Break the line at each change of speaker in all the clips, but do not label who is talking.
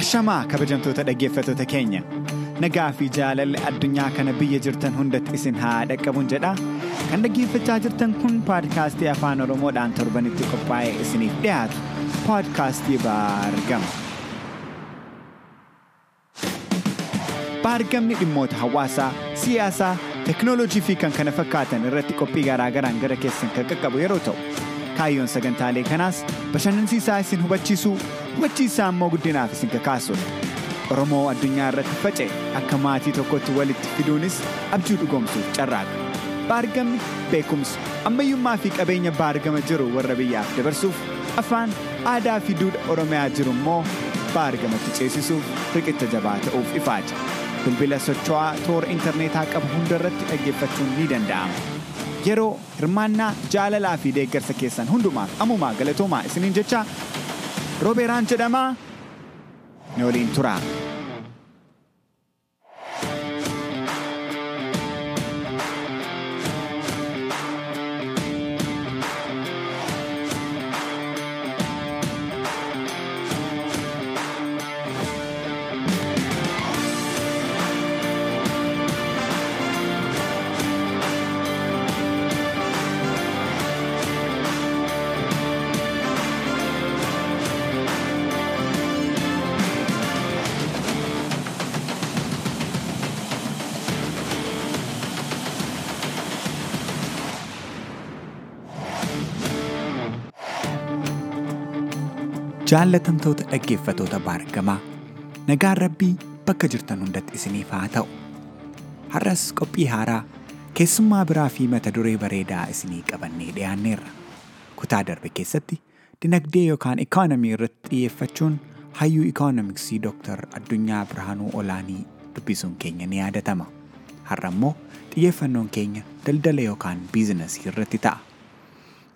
Ashamaa kabajamtoota dhaggeeffattoota keenya nagaa fi jaalalli addunyaa kana biyya jirtan hundatti isin haa dhaqqabuun jedha kan dhaggeeffachaa jirtan kun paadkaastii afaan oromoodhaan torbanitti qophaa'ee isiniif dhiyaatu paadkaastii baargama. baargamni dhimmoota hawaasaa siyaasaa teknoolojii fi kan kana fakkaatan irratti qophii garaagaraan gara keessan kan qaqqabu yeroo ta'u kaayyoon sagantaalee kanaas bashannansiisaa isin hubachiisuu hubachiisaa immoo guddinaaf isin kakaasuudha. Oromoo addunyaa irratti faca'e akka maatii tokkotti walitti fiduunis abjuu dhugoomsuuf carraaqa. Baargamni beekumsa ammayyummaa fi qabeenya baargama jiru warra biyyaaf dabarsuuf afaan aadaa fi duudha Oromiyaa jiru immoo baargamatti ceesisuuf riqicha jabaa ta'uuf ifaaja. Bilbila socho'aa toora intarneetaa qabu hundarratti dhaggeeffachuun ni danda'ama. Yeroo hirmaannaa jaalalaa fi deeggarsa keessan hundumaaf ammumaa galatoomaa isiniin jecha roobeeraan jedhamaa ni waliin turaa. Jaallatamtoota dhaggeeffatoota baargamaa nagaan rabbii bakka jirtan hundatti isiniif haa ta'u. Har'as qophii haaraa keessummaa biraa fi mata duree bareedaa isinii qabannee dhiyaanneerra. Kutaa darbe keessatti dinagdee yookaan ikoonomii irratti xiyyeeffachuun hayyuu ikoonomiksii Dr. Addunyaa Birhaanuu Olaanii dubbisuun keenya ni yaadatama. Har'a immoo xiyyeeffannoon keenya daldala yookaan biizinasii irratti ta'a.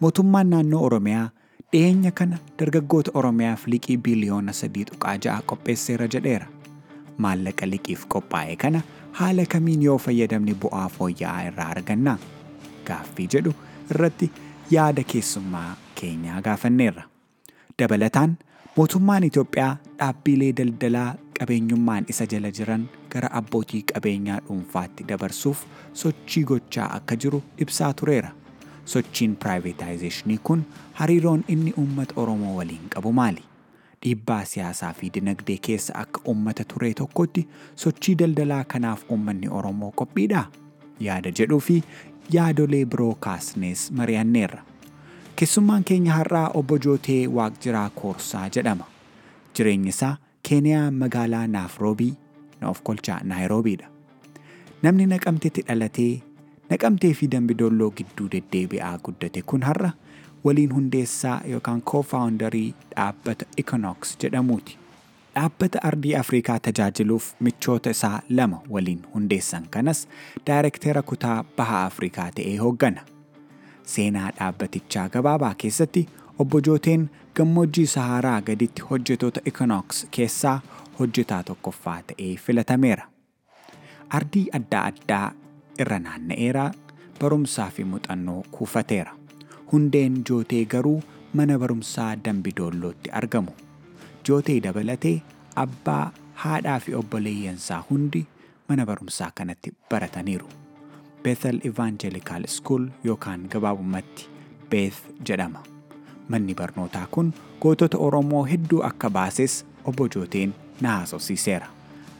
Mootummaan naannoo Oromiyaa dhiyeenya kana dargaggoota Oromiyaaf liqii tuqaa ja'a qopheesseera jedheera. Maallaqa liqiif qophaa'e kana haala kamiin yoo fayyadamni bu'aa fooyya'aa irraa arganna? Gaaffii jedhu irratti yaada keessummaa keenyaa gaafanneerra. Dabalataan mootummaan Itoophiyaa dhaabbilee daldalaa qabeenyummaan isa jala jiran gara abbootii qabeenyaa dhuunfaatti dabarsuuf sochii gochaa akka jiru ibsaa tureera. Sochiin piraayivetaayzeeshinii kun hariiroon inni uummata Oromoo waliin qabu maali? Dhiibbaa siyaasaa fi dinagdee keessa akka uummata turee tokkotti sochii daldalaa kanaaf uummanni Oromoo qophiidhaa? Yaada jedhuu fi yaadolee biroo kaasnees mari'anneerra. Keessummaan keenya har'aa obbo Jootee Waaqjiraa Koorsaa jedhama. Jireenyi isaa Keeniyaa magaalaa Naafroobii, Noof Kolchaa Naayiroobiidha. Namni naqamteetti dhalatee naqamtee fi dambidolloo gidduu deddeebi'aa guddate kun har'a waliin hundeessaa yookaan koofaawundarii dhaabbata Econox jedhamuuti. Dhaabbata ardii Afrikaa tajaajiluuf michoota isaa lama waliin hundeessan kanas daayirektera kutaa baha Afrikaa ta'ee hooggana. Seenaa dhaabbatichaa gabaabaa keessatti obbo Jooteen gammoojjii Saharaa gaditti hojjetoota Econox keessaa hojjetaa tokkoffaa ta'ee filatameera. Ardii adda addaa irra naanna'eeraa barumsaa fi muuxannoo kuufateera. Hundeen Jootee garuu mana barumsaa Dambidoollootti argamu. Jootee dabalatee abbaa haadhaa fi obboleeyyansaa hundi mana barumsaa kanatti barataniiru. Bethel Evangelical School yookaan gabaabumatti Beeth jedhama. Manni barnootaa kun gootota Oromoo hedduu akka baases obbo Jooteen na haasofsiiseera.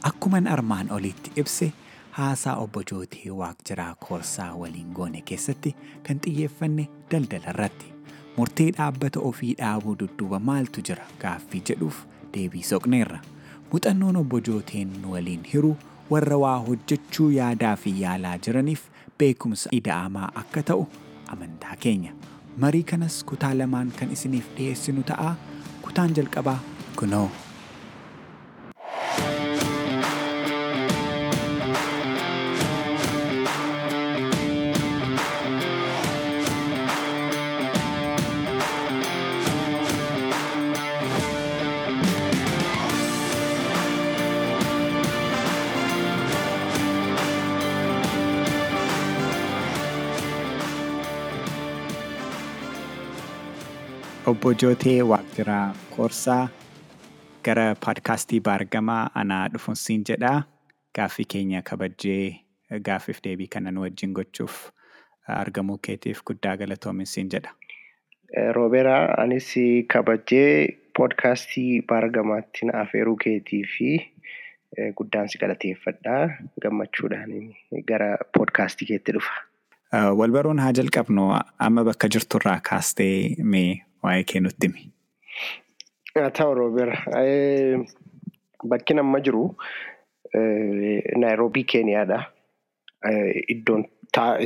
Akkuman armaan olitti ibse haasaa obbo Jootee Waaqjiraa Koorsaa waliin goone keessatti kan xiyyeeffanne daldala irratti. Murtee dhaabbata ofii dhaabuu dudduuba maaltu jira gaaffii jedhuuf deebii soqneerra. Muuxannoon obbo Jooteen waliin hiru warra waa hojjechuu yaadaa fi yaalaa jiraniif beekumsa ida'amaa akka ta'u amantaa keenya. Marii kanas kutaa lamaan kan isiniif dhiyeessinu ta'a. Kutaan jalqabaa kunoo. Obbo Jootee Waaqjiraa Koorsaa gara paadkaastii baargamaa anaa dhufunsiin jedhaa gaaffii keenya kabajjee gaaffiif deebii kana nu wajjin gochuuf argamuu keetiif guddaa galatoominsiin jedha.
Roobeeraa anis kabajjee poodkaastii baargamaatti na afeeruu keetii fi guddaan si galateeffadhaa gammachuudhaan gara poodkaastii keetti dhufa.
Wal baruun haa jalqabnu amma bakka jirturraa kaastee mee waa'ee kee nutti himi.
Haa ta'u Roobeera. Bakki amma jiru Naayiroobii Keeniyaadha. Iddoon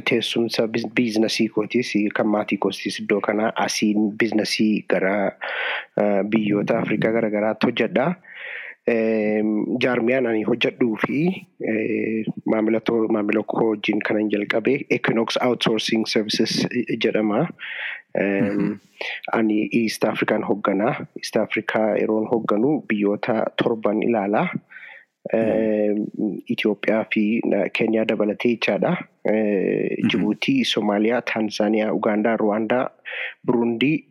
teessumsa biizinasii kootiis kan maatii kootiis iddoo kanaa asiin biizinasii gara biyyoota Afrikaa garaagaraatti hojjedha. Jaarmiyaan ani hojjedhuu fi maamila koo wajjin kanan jalqabe Equinox Outsourcing Services jedhama. Ani East Afrikaan hoogganaa. East Afrikaa yeroon hoogganu biyyoota torban ilaalaa. Itoophiyaa fi Keeniyaa dabalatee jechaadha. Jibuutii, Somaaliyaa, Taanzaaniyaa, Ugaandaa, Ruwaandaa, Burundii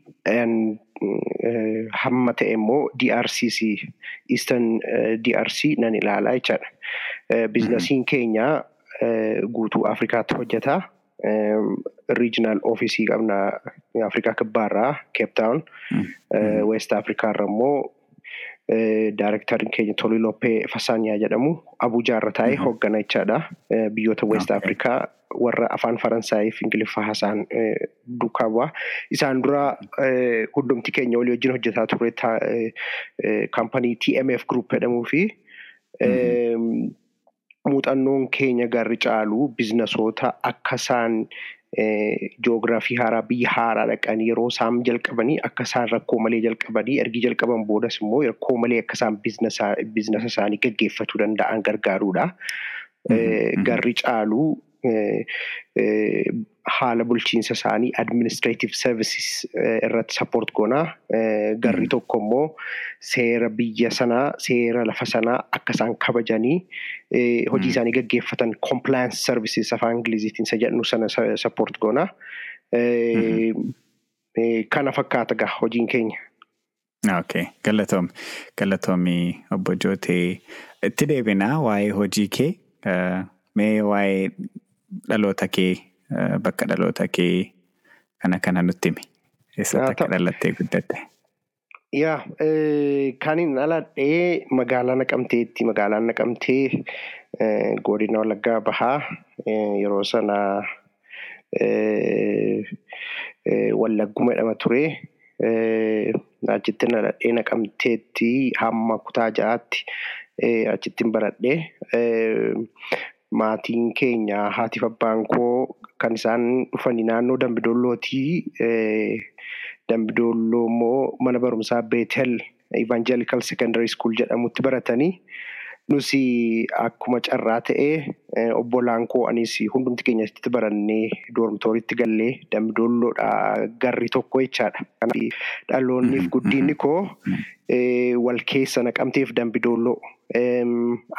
hamma ta'e immoo DRCs Eastern DRC nan ilaalaa jechaadha. Biizinasiin keenya guutuu Afrikaatti hojjeta. Riijinaal oofisii qabna Afrikaa kibbaarraa Cape Town. West Afrikaarra immoo Daarektariin keenya Tolii Loppee Fasaanyaa jedhamu Abuujaarra taa'ee hooggana jechaadha. Biyyoota West Afrikaa warra afaan Faransaayii fi Ingiliffaa haasa'an duukaa bu'a. Isaan dura hundumti keenya walii wajjin hojjetaa ture kaampanii TMF Group jedhamuu fi muuxannoon keenya garri caalu biizinasoota akka isaan joogiraafii haaraa biyya haaraa dhaqan yeroo isaan jalqabanii akka isaan rakkoo malee jalqabanii ergi jalqaban boodas immoo rakkoo malee akka isaan biizinasa isaanii gaggeeffatuu danda'an gargaaruudha. Garri caalu haala bulchiinsa isaanii administrative services irratti support goonaa. Garri tokko immoo seera biyya sanaa seera lafa sanaa akka isaan kabajanii hojii isaanii gaggeeffatan compliance services afaan Ingiliziitiin isa jedhamu sana support goonaa. Kana fakkaata gaa hojiin keenya.
Ok, galatoomi. Galatoomi obbo Jootee. Itti deebinaa waa'ee hojii kee mee waa'ee dhaloota kee bakka dhaloota kee kana kana nutti himi. Eessatti akka dhalattee guddatte?
Yaa kan hin dhaladhee magaalaa Naqamteetti. Magaalaan Naqamtee godina Wallaggaa bahaa yeroo sana Wallagguma jedhama ture. Achitti dhaladhee Naqamteetti hamma kutaa ja'aatti achittiin baradhee. Maatiin keenya haatiif abbaan koo kan isaan dhufanii naannoo Dambidollootii. Dambidolloo immoo mana barumsaa Beetel Evangelical Secondary School jedhamutti baratanii. Nus akkuma carraa ta'ee obbolaan koo anis hundumti keenya asitti barannee doormitooriitti gallee Dambidolloodhaa garri tokko jechaadha. Dhaloonniif guddinni koo wal keessa naqamteef Dambidolloo.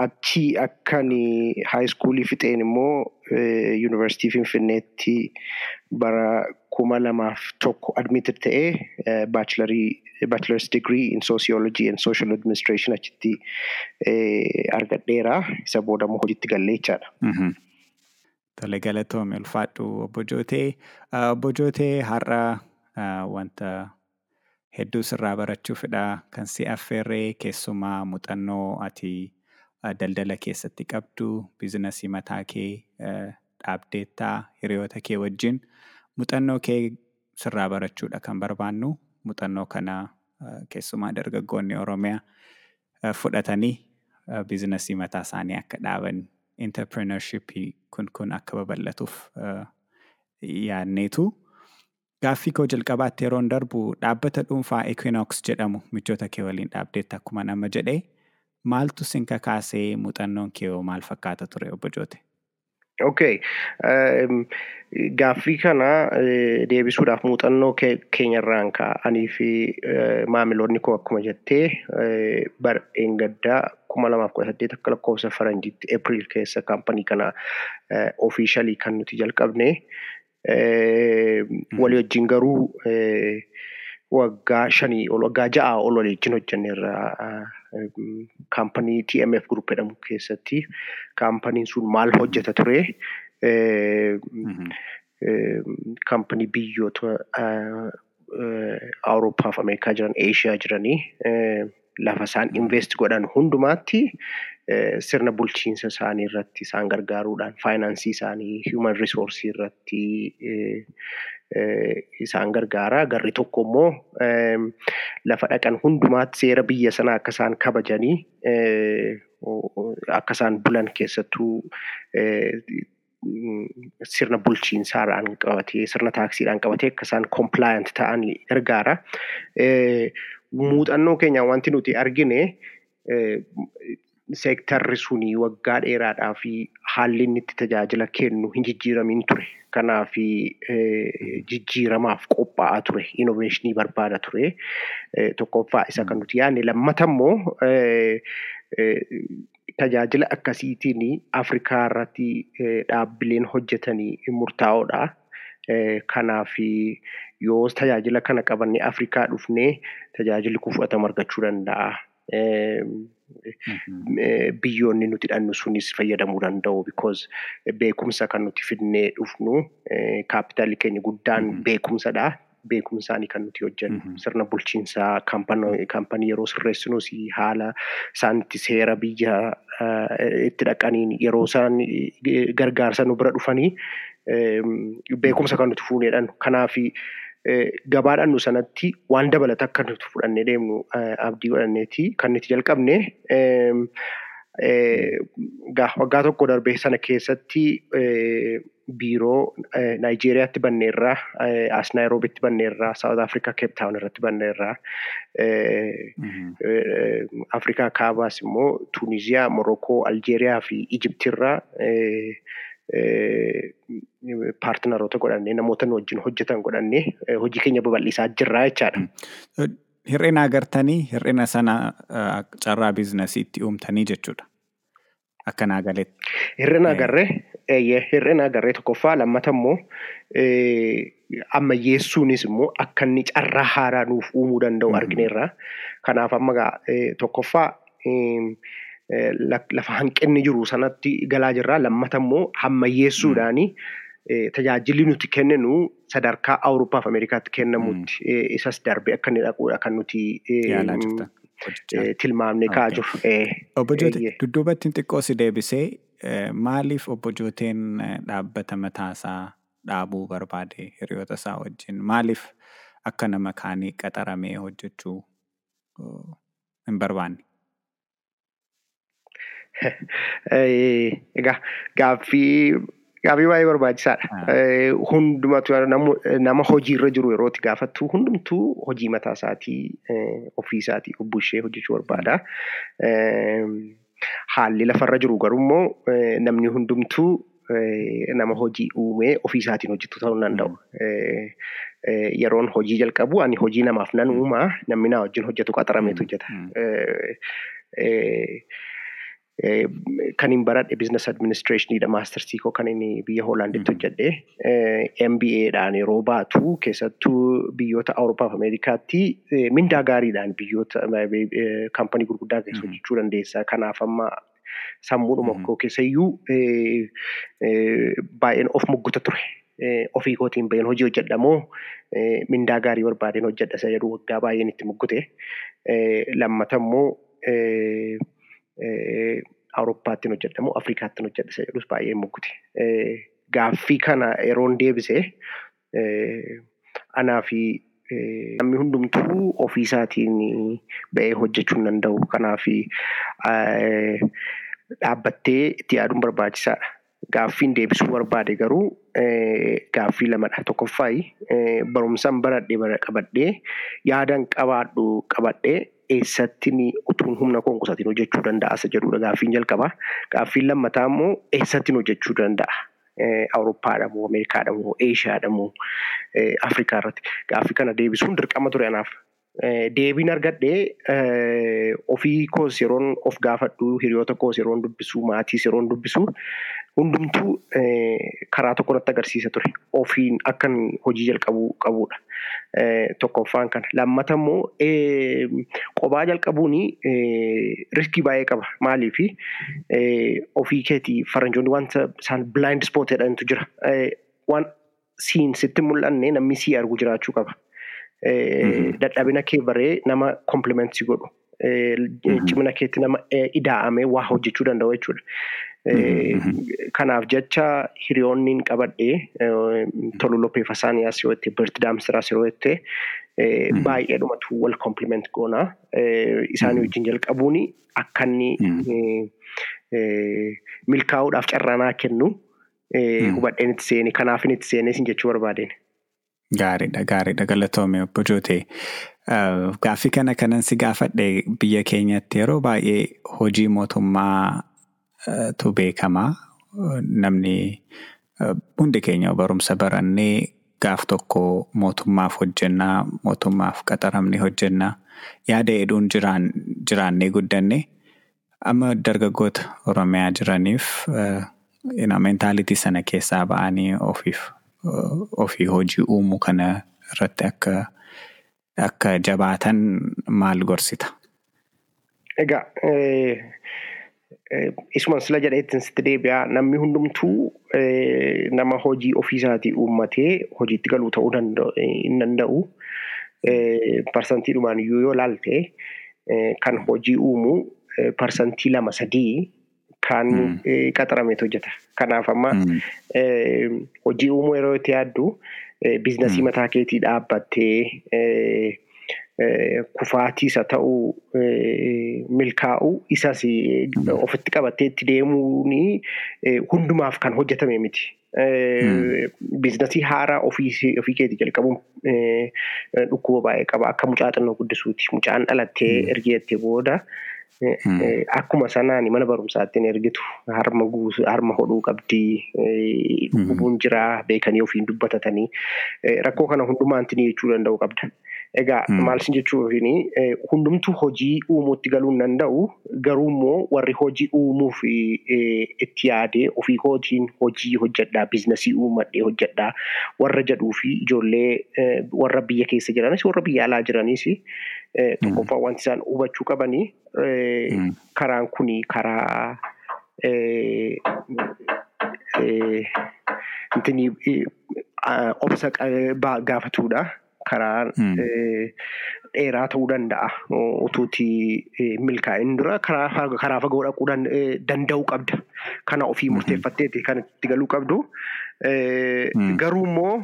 Achii akkan haayiskuulii fixeen immoo yuunivarsiitii Finfinneetti bara kuma lamaaf tokko admiited ta'ee baachilarii bachelor's degree in sociology and social administration achitti argadheera. Isa booda immoo hojiitti gallee jechaadha.
Tole galatoome ulfaadhu obbo Jootee. Obbo Jootee har'a wanta hedduu sirraa barachuufidha kan si affeerree keessumaa muuxannoo ati daldala keessatti qabdu biizinasii mataa kee dhaabdeettaa hiriyoota kee wajjin muuxannoo kee sirraa barachuudha kan barbaannu muuxannoo kana keessumaa dargaggoonni Oromiyaa fudhatanii biizinasii mataa isaanii akka dhaaban interpreneurshipii kun kun akka babal'atuuf yaadneetu. Gaaffii koo jalqabaatti yeroon darbu dhaabbata dhuunfaa Equinox jedhamu michoota kee waliin dhaabdeetti akkuma nama jedhee maaltu sin kakaasee muuxannoon kee maal fakkaata ture obbo Joote?
Okay. Gaaffii kana deebisuudhaaf muuxannoo keenyarraan ka'anii fi maamiloonni koo akkuma jettee bar'een gaddaa kuma lamaaf kudha saddeet akka lakkoofsa faranjiitti April keessa kaampanii kana ofiishalii kan nuti jalqabne. Walii wajjin garuu waggaa shanii ol waggaa ja'aa ol waliin hojjenneerra kaampanii TMF Group jedhamu keessatti kaampaniin sun maal hojjeta ture? Kaampanii biyyoota Awurooppaa fi Ameerikaa jiran Eeshiyaa jiranii lafa isaan invest godhan hundumaatti sirna bulchiinsa isaanii irratti isaan gargaaruudhaan faayinaansii isaanii human risoorsii irratti isaan gargaara. Garri tokko immoo lafa dhaqan hundumaatti seera biyya sanaa akka isaan kabajanii akka isaan bulan keessattuu sirna bulchiinsaadhaan qabatee sirna taaksiidhaan qabatee akka isaan compliant ta'an gargaara. Muuxannoo keenyaan wanti nuti argine seektarri suni waggaa dheeraadhaa fi haalli inni itti tajaajila kennu hin jijjiiramin ture. Kanaaf jijjiiramaaf qophaa'aa ture. Innoveeshinii barbaada ture. Tokkoffaa isa kan nuti yaadne. Lammata immoo tajaajila akkasiitiin Afrikaa irratti dhaabbileen hojjetanii murtaa'oodha. Kanaaf yoo tajaajila kana qabannee Afrikaa dhufnee tajaajilli kun fudhatama argachuu danda'a. Biyyoonni nuti hidhannu sunis fayyadamuu danda'u. Because beekumsa kan nuti fidnee dhufnu kaapitaalli keenya guddaan beekumsadha. Beekumsaanii kan nuti hojjennu sirna bulchiinsaa kaampanii yeroo sirreessinus haala isaan itti seera biyya itti dhaqaniin yeroo isaan gargaarsa nu bira dhufanii beekumsa kan nuti fuuneedhaan. Kanaaf gabaadhaan nu sanatti waan dabalata akka nuti fudhannee deemnu abdii godhanneeti kan nuti jalqabne. Waggaa tokko darbee sana keessatti biiroo Naayijeeriyaatti banneerraa, as Naayiroobiitti banneerraa, Saawut Afrikaa Keep Taawun irratti banneerraa, Afrikaa Kaabaas immoo Tuuniziyaa, Morokoo, Aljeeriyaa fi Ijiptirraa paartinaroota godhannee namoota wajjin hojjetan godhannee hojii keenya babal'isaa jirra jechaadha.
Hir'ina agartanii hir'ina sana carraa biizinasiitti uumtanii jechuudha. Akka naa galetti.
Hir'ina agarree hir'ina agarree tokkoffaa lammata immoo ammayyeessuunis immoo akka inni carraa haaraa nuuf uumuu danda'u argineerra. Kanaaf amma tokkoffaa lafa hanqinni jiru sanatti galaa jirra. Lammata immoo ammayyeessuudhaani tajaajilli nuti kenninu sadarkaa Awurooppaa fi Ameerikaatti kennamutti isas darbee akka inni dhaquudha kan nuti tilmaamnee kaa'aa jirru.
Obbo Jootee dudduubatti xiqqoo si deebisee maaliif obbo Jooteen dhaabbata mataasaa dhaabuu barbaade hiriyoota isaa wajjin? Maaliif akka nama kaanii qaxaramee hojjechuu hin barbaanne?
Egaa gaaffii gaaffii baay'ee barbaachisaadha. Hundumatu nama hojiirra jiru yeroo itti gaafattu hundumtuu hojii mataa isaatii ofii isaatii bushee hojjechuu barbaada. Haalli lafarra jiru garuu namni hundumtuu nama hojii uumee ofii isaatiin hojjetu ta'uu danda'u. Yeroon hojii jalqabu ani hojii namaaf nan uumaa namni na wajjin hojjetu qaxarameetu hojjeta. Kan hin baradhe business administrationidha maastarsii koo kan inni biyya Hoolaanditti hojjedhe. MBAdhaan yeroo baatu keessattuu biyyoota Awurooppaa fi Ameerikaatti mindaa gaariidhaan biyyoota kaampanii gurguddaa keessa hojjechuu dandeessa. Kanaaf amma sammuudhuma koo keessayyuu baay'een of mugguta ture. Ofii kootiin baheen hojii hojjedhamoo mindaa gaarii barbaadeen hojjedha isa jedhu waggaa baay'een itti muggute. Lammata immoo Awurooppaattiin hojjedhamoo Afrikaattiin hojjedha isa jedhus baay'ee muggute. Gaaffii kana yeroon deebise anaa fi namni hundumtuu ofii isaatiin ba'ee hojjechuu hin danda'u. Kanaaf dhaabbattee itti yaaduun barbaachisaadha. Gaaffiin deebisuu barbaade garuu gaaffii lamadha. Tokkoffaa barumsaan baradhee qabadhee yaadan qabaadhu qabadhee eessatti utuun humna qusatiin hojjechuu danda'a isa jedhudha gaaffiin jalqabaa. Gaaffiin lammataa immoo eessatti hojjechuu danda'a. Awurooppaadha moo Ameerikaadha moo Eeshiyaadha moo Afrikaa irratti gaaffii kana deebisuun dirqama ture anaaf. Deebiin argadhee ofii koos yeroon of gaafadhu hiriyoota koos yeroon dubbisu maatiis yeroon dubbisu hundumtuu karaa tokko natti agarsiisa ture. Ofiin akkan hojii jalqabuu qabudha. Tokkoffaan kana. Lammata immoo qophaa jalqabuun riskii baay'ee qaba. Maaliif? Ofii keetii faranjoonni wanta isaan blind spot jedhantu jira. Waan siin sitti mul'anne namni sii argu jiraachuu qaba. Dadhabina kee baree nama komplimentii godhu. Cimina keetti nama ida'amee waa hojjechuu danda'u jechuudha. Kanaaf jecha hiriyoonni qabadhee tolu loppeef Asaaniyaas yoo ta'e Birti Daamsiraas yeroo ta'e baay'ee dhumatu wal kompliment goona. Isaanii wajjin jalqabuun akka inni milkaa'uudhaaf carraanaa kennu hubadheen itti seene kanaafin itti seenee jechuu barbaadeen.
Gaariidha gaariidha galatoome obbo Jootee. Gaaffii kana kanan si gaafadhe biyya keenyatti yeroo baay'ee hojii mootummaa tu beekamaa namni hundi keenya barumsa barannee gaaf tokko mootummaaf hojjennaa mootummaaf qaxaramne hojjennaa yaada hedduun jiraannee guddanne amma dargaggoota Oromiyaa jiraniif mentaalitii sana keessaa ba'anii ofiif ofii hojii uumuu kana irratti akka akka jabaatan maal gorsita?
Egaa isuman sila jedheettiin sitti deebi'aa namni hundumtuu nama hojii ofiisaatii uummatee hojiitti galuu ta'uu hin danda'u. Parsantiidhumaan iyyuu yoo laalte kan hojii uumuu parsantii lama sadii kan qaxarameetu hojjeta. Kanaaf amma hojii uumuu yeroo itti yaaddu biizinasii mataa keetii dhaabbattee kufaatii isa ta'uu milkaa'uu isas ofitti qabattee itti deemuun hundumaaf kan hojjetame miti. Biizinasii haaraa ofii keetii jalqabuun dhukkuba baay'ee qaba. Akka mucaa xinnoo guddisuuti. Mucaan dhalattee ergi jettee booda akkuma sanaan mana barumsaatti ergitu harma hodhuu qabdii dhukkubuun jira beekanii ofiin dubbatatanii rakkoo kana hundumaanti jechuu danda'u qabda. Egaa maal isin jechuun hundumtuu hojii uumuutti galuu hin danda'u. Garuu immoo warri hojii uumuuf itti yaadee ofii kootiin hojii hojjedhaa biizinasii uumadhee hojjedhaa warra jedhuu fi ijoollee warra biyya keessa jiranis warra biyya alaa jiranis tokkoffaa wanti isaan hubachuu qabanii karaan kuni karaa obsa gaafatudha. Karaa dheeraa ta'uu danda'a. Utuuti milkaa'in dura karaa fagoo dhaquu danda'uu qabda. Kana ofii murteeffatteeti kan itti galuu qabdu. Garuu immoo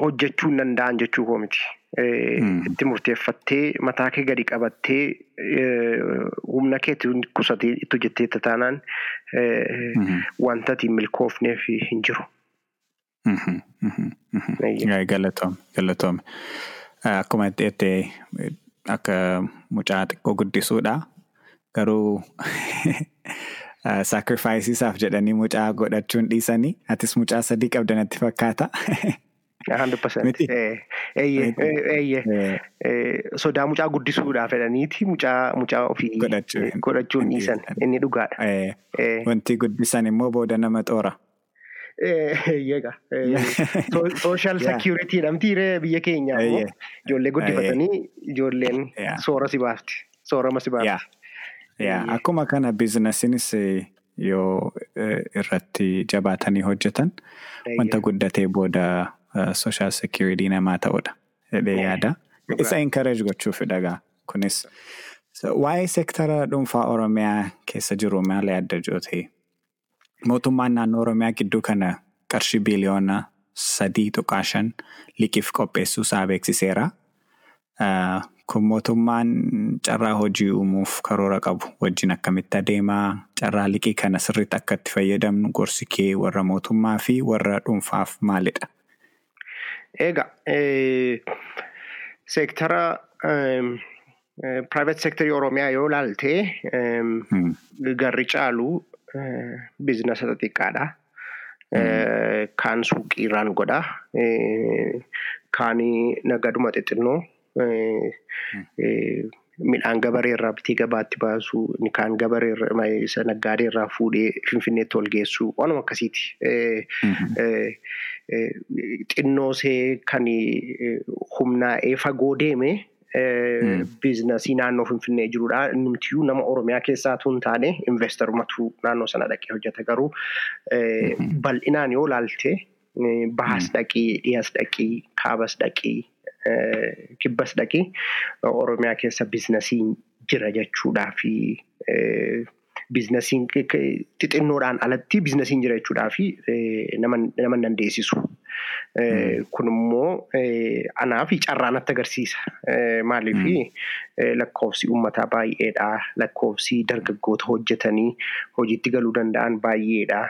hojjechuu hin danda'an jechuu koo miti. Itti murteeffattee mataa kee gadi qabattee humna keetti qusatee itti hojjettee taanaan wanta ati milkoofneef hin jiru.
Galatoome galatoome. Akkuma jettee akka mucaa xiqqoo guddisuudha. Garuu saakrifaayisiisaaf jedhanii mucaa godhachuun dhiisanii atis mucaa sadii qabda natti fakkaata.
Sodaa mucaa guddisuudhaaf jedhaniiti mucaa ofii godhachuun. dhiisan inni dhugaadha.
Wanti guddisan immoo booda nama xoora.
Eeyyega. Sooshaal seekiyuritii jedhamti biyya keenya ijoollee guddifatanii ijoolleen soora si baafti. Baafti.
Akkuma kana biizinasiinis yoo irratti jabaatanii hojjetan wanta guddatee booda sooshaal seekiyuritii namaa ta'udha jedhee yaada. Isa encourage gochuuf dhagaa kunis. Waa'ee seektara dhuunfaa Oromiyaa keessa jiru maal yaadda jootee? Mootummaan naannoo Oromiyaa gidduu kana qarshii biliyoona sadii tuqaa shan liqiif qopheessuu isaa beeksiseera. Kun mootummaan carraa hojii uumuuf karoora qabu wajjin akkamitti adeemaa carraa liqii kana sirriitti akka itti fayyadamnu gorsi kee warra mootummaa fi warra dhuunfaaf maalidha?
Egaa seektara private sectorii Oromiyaa yoo ilaalte garri caalu biizinasa xixiqqaadha. Kaan suuqiirraan godha. Kaan nagaduma xixinnoo. Midhaan gabareerraa bitee gabaatti baasu kaan gabareerraa isa naggaadeerraa fuudhee finfinneetti ol geessu waanuma akkasiiti. Xinnoosee kan humnaa'ee fagoo deeme biizinasii naannoo finfinnee jirudha. Numtiyyuu nama Oromiyaa keessaatu hin taane investorumatu naannoo sana dhaqee hojjeta garuu bal'inaan yoo ilaalte bahas dhaqii dhiyas dhaqii kaabas dhaqii. Kibbas dhaqii Oromiyaa keessa biizinasiin jira jechuudhaa fi biizinasiin xixinnoodhaan alatti biizinasiin jira jechuudhaa fi nama dandeessisu. Kun immoo anaaf carraa natti agarsiisa. Maaliif lakkoofsi uummataa baay'eedha. Lakkoofsi dargaggoota hojjetanii hojiitti galuu danda'an baay'eedha.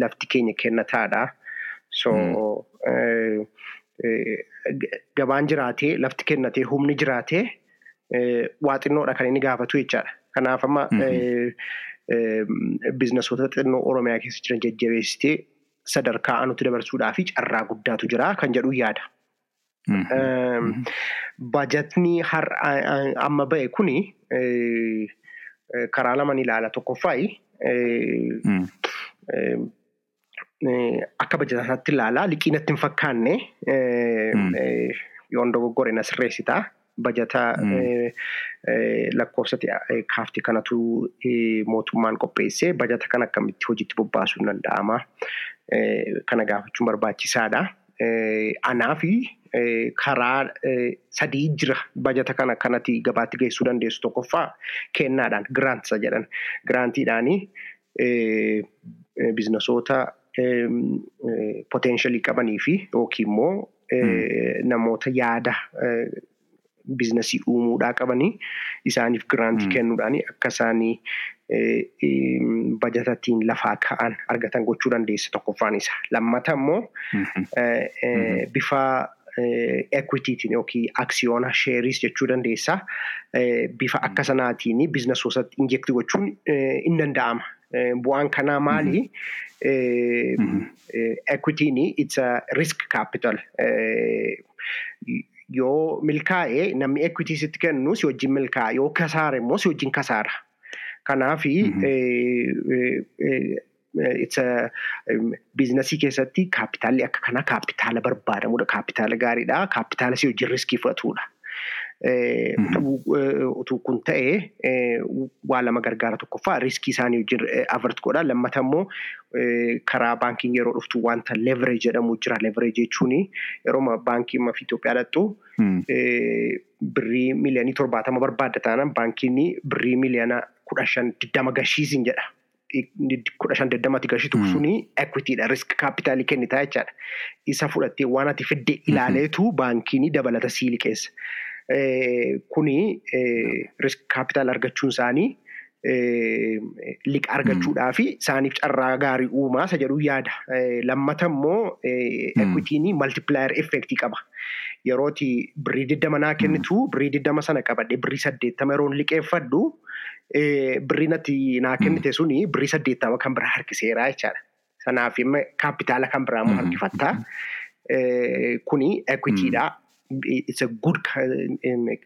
Lafti keenya kennataadha. So. Gabaan jiraatee lafti kennatee humni jiraatee waa xinnoodha kan inni gaafatu jechaadha. Kanaaf amma biizinasoota xinnoo Oromiyaa keessa jiran jajjabeessitee sadarkaa anutti dabarsuudhaa fi carraa guddaatu jira kan jedhu yaada. Baajatni amma ba'e kuni karaa lamaan ilaala tokkoffaayi. Akka bajataatti ilaalaa liqii natti hin fakkaanne yoon dogoggore na sirreessitaa. Bajata lakkoofsa kaaftii kanatu mootummaan qopheessee bajata kan akkamitti hojiitti bobbaasuun danda'ama. Kana gaafachuun barbaachisaadha. Anaa fi karaa sadii jira bajata kana kanatti gabaatti geessuu dandeessu tokkoffaa kennaadhaan giraantisa jedhan. Giraantiidhaanii biizinasoota potenshalii qabanii fi yookiin immoo namoota yaada biizinasii uumuudhaa qabanii isaaniif giraantii kennuudhaan akka isaanii bajatattiin lafaa ka'an argatan gochuu dandeessa tokkoffaan isa. Lammata immoo bifa ekwitiitiin yookiin aksiyoona sheeris jechuu dandeessa. Bifa akka sanaatiin biizinasootatti injekti gochuun hin danda'ama. Bu'aan kanaa maali? Equitiin it's a risk capital. Yoo milkaa'e namni equitii sitti kennu si wajjin milkaa'a. Yoo kasaare immoo si wajjin kasaara. Kanaafi biizinasii keessatti kaapitaalli akka kanaa kaapitaala barbaadamudha. Kaapitaala gaariidha. Kaapitaala si wajjin riskii fudhatudha. Utuu kun ta'ee waa lama gargaara tokkoffaa riskii isaanii wajjin avert godha. Lammata immoo karaa baankiin yeroo dhuftu wanta leverage jedhamu jira. Leverage jechuun yeroo baankii fi Itoophiyaa dhaqxu birrii miliyoonii torbaatama barbaadda taanaan baankiin birrii miliyoona kudha shan digdama gashiisin jedha. Kudha shan digdamatti gashitu suni equitiidha. Risk kaapitaalii kennitaa jechaadha. Isa fudhattee waan ati fidde ilaaleetu baankiin dabalata sii liqeessa. Kuni risk kaapitaal argachuun isaanii liqa argachuudhaa fi isaaniif carraa gaarii uumaa isa jedhu yaada. Lammata immoo equitiin maltiplaayar effektii qaba. Yerooti birrii digdama naa kennitu birrii digdama sana qabadhe birrii saddeettama yeroon liqeeffadhu birrii natti naa kennite suni birrii saddeettama kan biraa harkiseera jechaadha. Sanaaf kaapitaala kan biraa immoo harkifattaa. Kuni equitiidha. It's a good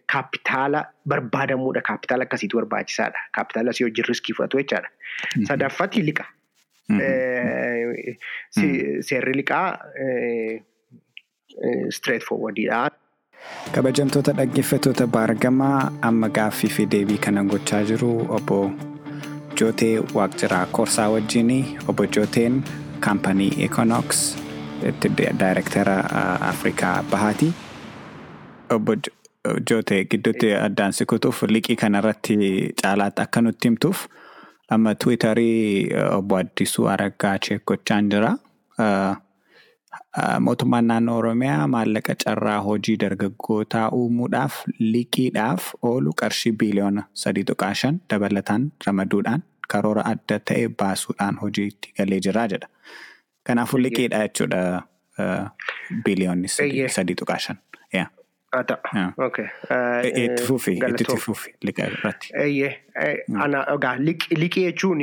kaapitaala barbaadamuudha. Kaapitaala akkasiitu barbaachisaadha. Kaapitaala asii wajjin riskii fudhatu jechaadha. Sadaffatti liqa. Seerri liqaa straight forwardidha.
Kabajamtoota dhaggeeffattoota baargamaa amma gaaffii fi deebii kana gochaa jiru obbo Jootee Waaqjiraa Korsaa wajjin obbo Jooteen kaampanii Econox daayirektara Afrikaa Bahaati. Obbo Jootee gidduutti addaan si kutuuf liqii kanarratti caalaatti akka nutti himtuuf amma tiwiitarii obbo Addisuu Araggaa cheekochaan jira. Mootummaan naannoo Oromiyaa maallaqa carraa hojii dargaggootaa uumuudhaaf liqiidhaaf oolu qarshii biiliyoona sadii tuqaa shan dabalataan ramaduudhaan karoora adda ta'e baasuudhaan hojiitti galee jira jedha. Kanaafuu liqiidha jechuudha biiliyoonni sadii tuqaa shan. Itti fufi itti fufi liqa irratti.
Liqii jechuun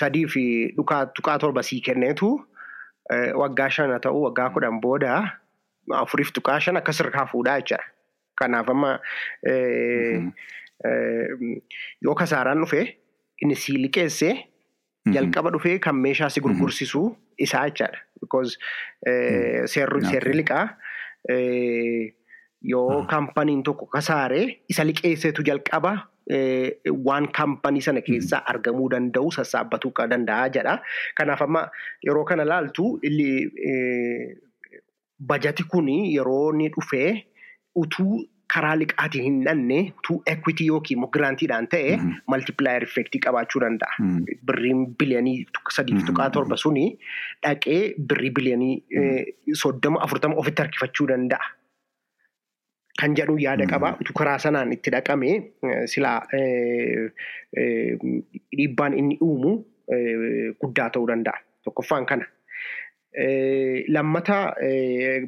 sadii fi tuqaa torba sii kenneetu waggaa shan haa ta'u waggaa kudhan booda afuriif tuqaa shan akka sirkaa fuudhaa jechuudha. Kanaaf amma yoo kasaaraan dhufe inni sii liqeessee jalqaba dhufee kan meeshaa si gurgursiisu isaa. Because seerri liqaa yoo kaampaniin tokko kasaare isa liqeesseetu jalqaba waan kaampanii sana keessaa argamuu danda'u sassaabbatuu danda'a jedha. Kanaaf amma yeroo kana laaltu bajati kun yeroo inni dhufee utuu karaa liqaatiin hin dhanne utuu equity yookiin immoo giraantiidhaan ta'e maltipilaayar effektii qabaachuu danda'a. Birriin biliyanii sadii tuqaa torba suni dhaqee birrii biliyanii soddoma afurtama ofitti harkifachuu danda'a. Kan jedhu yaada qaba. Utuu karaa sanaan itti dhaqame silaa dhiibbaan inni uumu guddaa ta'uu danda'a. Tokkoffaan kana. Lammata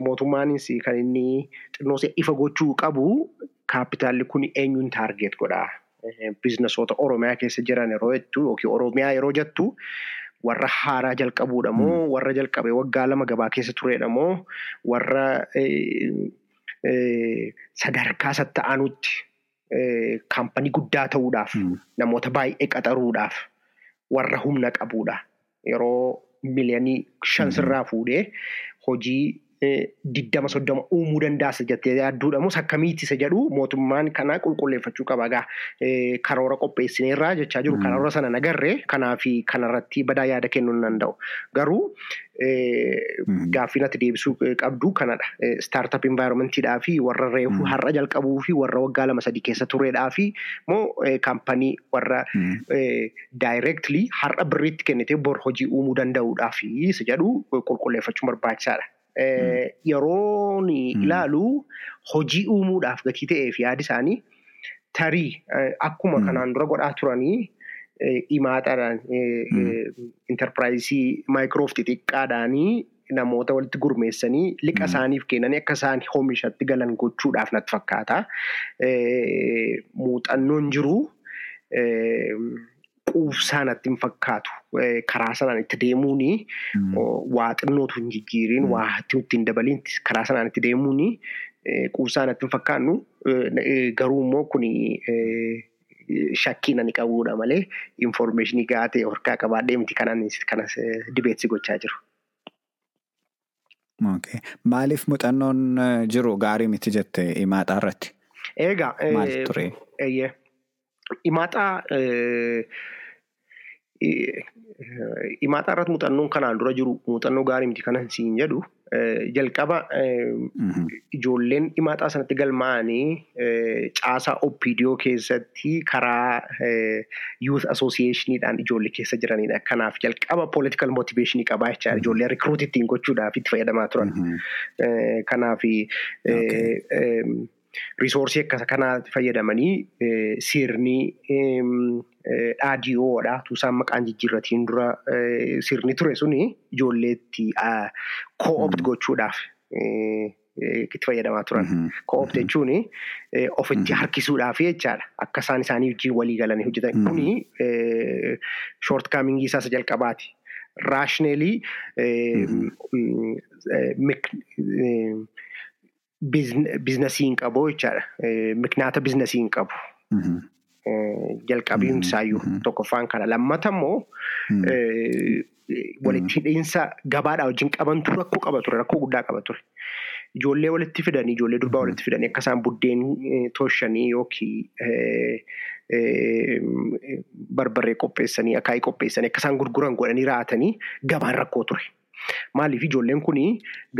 mootummaanis kan inni xinnoosee ifa gochuu qabu kaapitaalli kun eenyuun taargeet godhaa. Biizinasoota Oromiyaa keessa jiran yeroo jettu yookiin Oromiyaa yeroo jettu warra haaraa jalqabuudha moo warra jalqabee waggaa lama gabaa keessa turedha moo warra sadarkaa satta'anutti kaampanii guddaa ta'uudhaaf namoota baay'ee qaxaruudhaaf warra humna qabuudha. Yeroo miliyanii shan sirraa fuudhee hojii diddama soddoma uumuu dandaasa jettee yaadduudha moo akkamiitti isa jedhu mootummaan kana qulqulleeffachuu qaba. Egaa karoora qopheessineerraa jechaa jiru karoora sana nagarree kanaafi kanarratti badaa yaada kennuu hin danda'u. Garuu gaaffii natti deebisuu qabdu kanadha. Staartap envaayiromentiidhaa fi warra reefu har'a jalqabuu fi warra waggaa lama sadii keessa turedhaa fi moo kaampanii warra daayireektilii har'a birriitti kennitee bor hojii uumuu danda'uudhaa fi isa jedhu qulqulleeffachuun barbaachisaadha. Yeroon ilaalu hojii uumuudhaaf gatii ta'eef yaadi isaanii tarii akkuma kanaan dura godhaa turanii himaaxaadhaan intarpiraayizii maayikiroof xixiqqaadhaanii namoota walitti gurmeessanii liqa isaaniif kennanii akka isaan oomishatti galan gochuudhaaf natti fakkaata. Muuxannoon jiru quufsaa natti hin fakkaatu. Karaa sanaan itti deemuuni waa xinnootu hin jijjiiriin waa itti hin dabaliin karaa sanaan itti deemuuni quufsaa natti hin fakkaannu garuu immoo kuni shakkii nani qabuudha malee infoormeeshinii gahaa ta'e harkaa qabaadhee miti kanas dibeetsi gochaa jiru.
Maaliif muuxannoon jiru gaarii miti jette himaaxaa irratti?
Egaa
Maal ture?
Himaaxaa himaaxaa irratti muuxannoon kanaan dura jiru muuxannoo gaarii miti kanan siin jedhu jalqaba ijoolleen himaaxaa sanatti galmaa'anii caasaa OPDO keessatti karaa youth associationiidhaan ijoollee keessa jiranidha. Kanaaf jalqaba political motivationii qabaa jechaadha. Ijoollee recruit ittiin gochuudhaaf itti fayyadamaa turan. Kanaaf Risoorsii akkasa kanaatti fayyadamanii sirni dhaadiyoodha. Tuusaan maqaan jijjiirratiin dura sirni ture suni ijoolleetti co-opt gochuudhaaf itti fayyadamaa turan. Co-opt jechuun ofitti harkisuudhaaf jechaadha. Akka isaan isaanii wajjin walii galanii hojjetan. Kuni short kaamingii isaas jalqabaati. Raashneelii biizinasii hin qabu jechaadha. Miknaata biizinasii hin qabu. Jalqabiin isaayyuu tokkoffaan kana. Lammata immoo walitti hidhiinsa gabaadhaa wajjin qabantu rakkoo qaba ture. Rakkoo guddaa qaba ture. Ijoollee walitti fidanii ijoollee durbaa walitti fidanii akka isaan buddeen tooshanii yookiin barbarree qopheessanii akaayii qopheessanii akka isaan gurguran godhanii raatanii gabaan rakkoo ture. Maaliif ijoolleen kun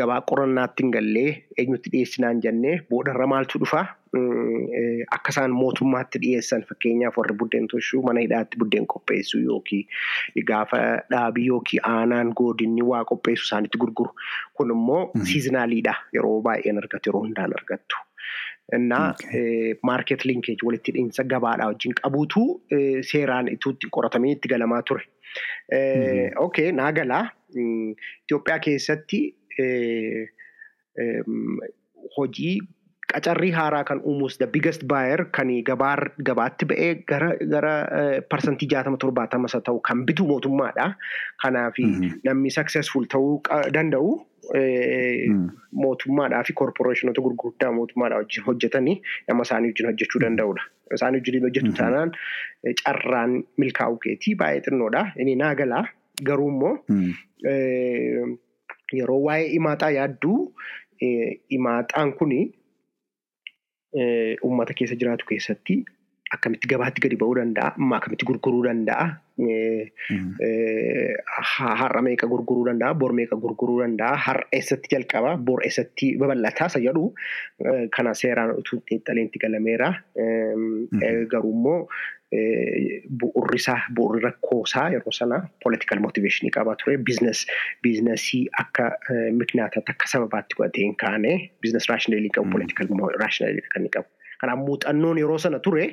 gabaa qorannaatti hin gallee eenyutti dhiyeessinaan jennee boodarra maaltu dhufa akka isaan mootummaatti dhiyeessan fakkeenyaaf warri buddeen tolchuu mana hidhaatti buddeen qopheessu yookiin gaafa dhaabii yookiin aanaan godinni waa qopheessu isaanitti gurguru. Kun immoo siiznaaliidha yeroo baay'een argatu yeroo hundaan argattu. Innaa maarket linkeej walitti hidhiinsa gabaadhaa wajjin qabuutu seeraan itti qoratamee itti galamaa ture. Okay, naa galaa. Itoophiyaa keessatti hojii qacarrii haaraa kan uumuus the biggest buyer kan gabaatti ba'ee gara gara parsantii jaatama torbaatama isa ta'u kan bitu mootummaadha. Kanaaf namni successful ta'uu danda'u mootummaadhaa fi korporeeshinoota gurguddaa mootummaadhaa wajjin hojjetanii nama isaanii wajjin hojjechuu danda'udha. Isaanii wajjin hojjetu taanaan carraan milkaa'uu keetii baay'ee xinnoodha. Inni naa galaa garuu immoo yeroo waa'ee imaaxaa yaadduu imaaxaan kuni uummata keessa jiraatu keessatti akkamitti gabaatti gadi ba'uu danda'a amma akkamitti gurguruu danda'a har'a meeqa gurguruu danda'a bor meeqa gurguruu danda'a har'a eessatti jalqaba bor eessatti babal'ataa isa jedhu kana seeraan utuu xiinxaleetti galameera garuu immoo bu'urri isaa bu'urri rakkoo isaa yeroo sana political motivation qaba ture biizinasii akka miknaataatti akka sababaatti godhatee hin kaane business rationalii qabu political rationalii kan qabu. Kanaaf muuxannoon yeroo sana ture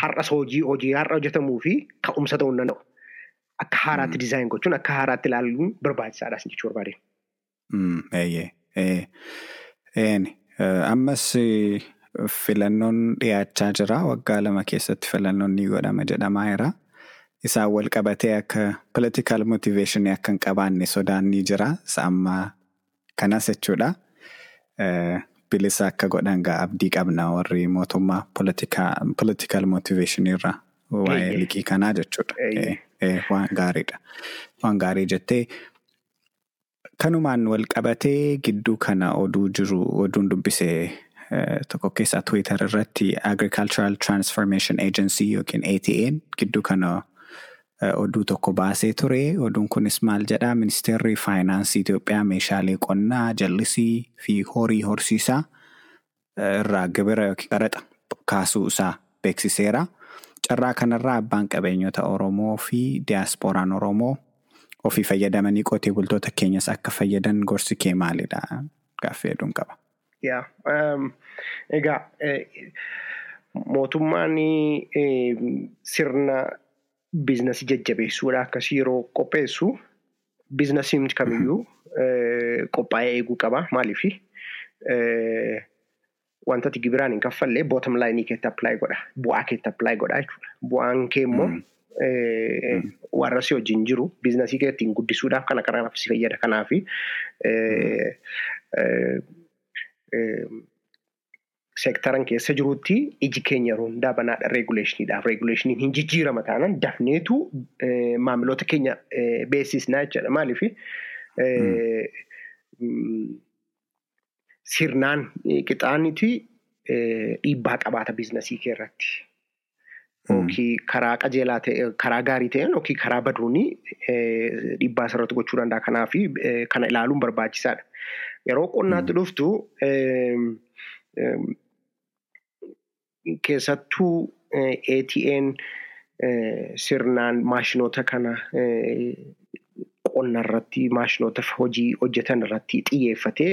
har'as hojii hojii har'a hojjetamuu fi ka'umsa ta'uu hin danda'u. Akka haaraatti dizaayin gochuun akka haaraatti ilaaluun barbaachisaadha jechuu barbaade.
Ammas filannoon dhiyaachaa jira. Waggaa lama keessatti filannoon ni godhama jedhamaa. Isaan wal qabatee akka political motivation akka hin qabaanne sodaan ni jira. Amma kanas jechuudha. Bilisa akka godhan gaa abdii qabna warri mootummaa political motivation irra waa'ee liqii kanaa jechuudha. Waan gaariidha. Waan gaarii jettee kanumaan wal qabatee gidduu kana oduu jiru oduun dubbisee tokko keessaa Twitter irratti Agricultural Transformation Agency yookiin ATA'n gidduu kana oduu tokko baasee ture. Oduun kunis maal jedhaa ministeerri faayinaansii Itoophiyaa meeshaalee qonnaa jallisii fi horii horsiisaa irraa gibira yookiin qaraxa kaasuu isaa beeksiseera. Carraa kanarraa abbaan qabeenyota Oromoo fi diyaaspooraan Oromoo ofii fayyadamanii qotee bultoota keenyas akka fayyadan gorsi kee maalidha? Gaaffii hedduun qaba.
Egaa mootummaan sirna biizinasii jajjabeessuudha akkasii yeroo qopheessu biizinasiin kamiyyuu qophaa'ee eeguu qaba maaliifi wantati gibiraan hin kaffallee bootam laayinii keetti appilaayi godha bu'aa keetti appilaayi godha jechuudha bu'aan kee immoo warra si wajjin jiru biizinasii kee ittiin guddisuudhaaf kana kanaaf si fayyada kanaafi seektaran keessa jirutti iji keenya yeroo hundaa banaadha reeguleeshiniidhaaf reeguleeshiniin hin jijjiirama taanaan dafneetu maamiloota keenya beeksisnaa jechuudha maaliifi sirnaan qixaaniti dhiibbaa qabaata biizinasii kee irratti. Yookiin karaa qajeelaa ta'e karaa gaarii ta'een yookiin karaa baduuni dhiibbaa asirratti gochuu danda'a. Kanaaf kana ilaaluun barbaachisaadha. Yeroo qonnaatti dhuftu keessattuu ATN sirnaan maashinoota kana qonna irratti maashinoota hojii hojjetan irratti xiyyeeffatee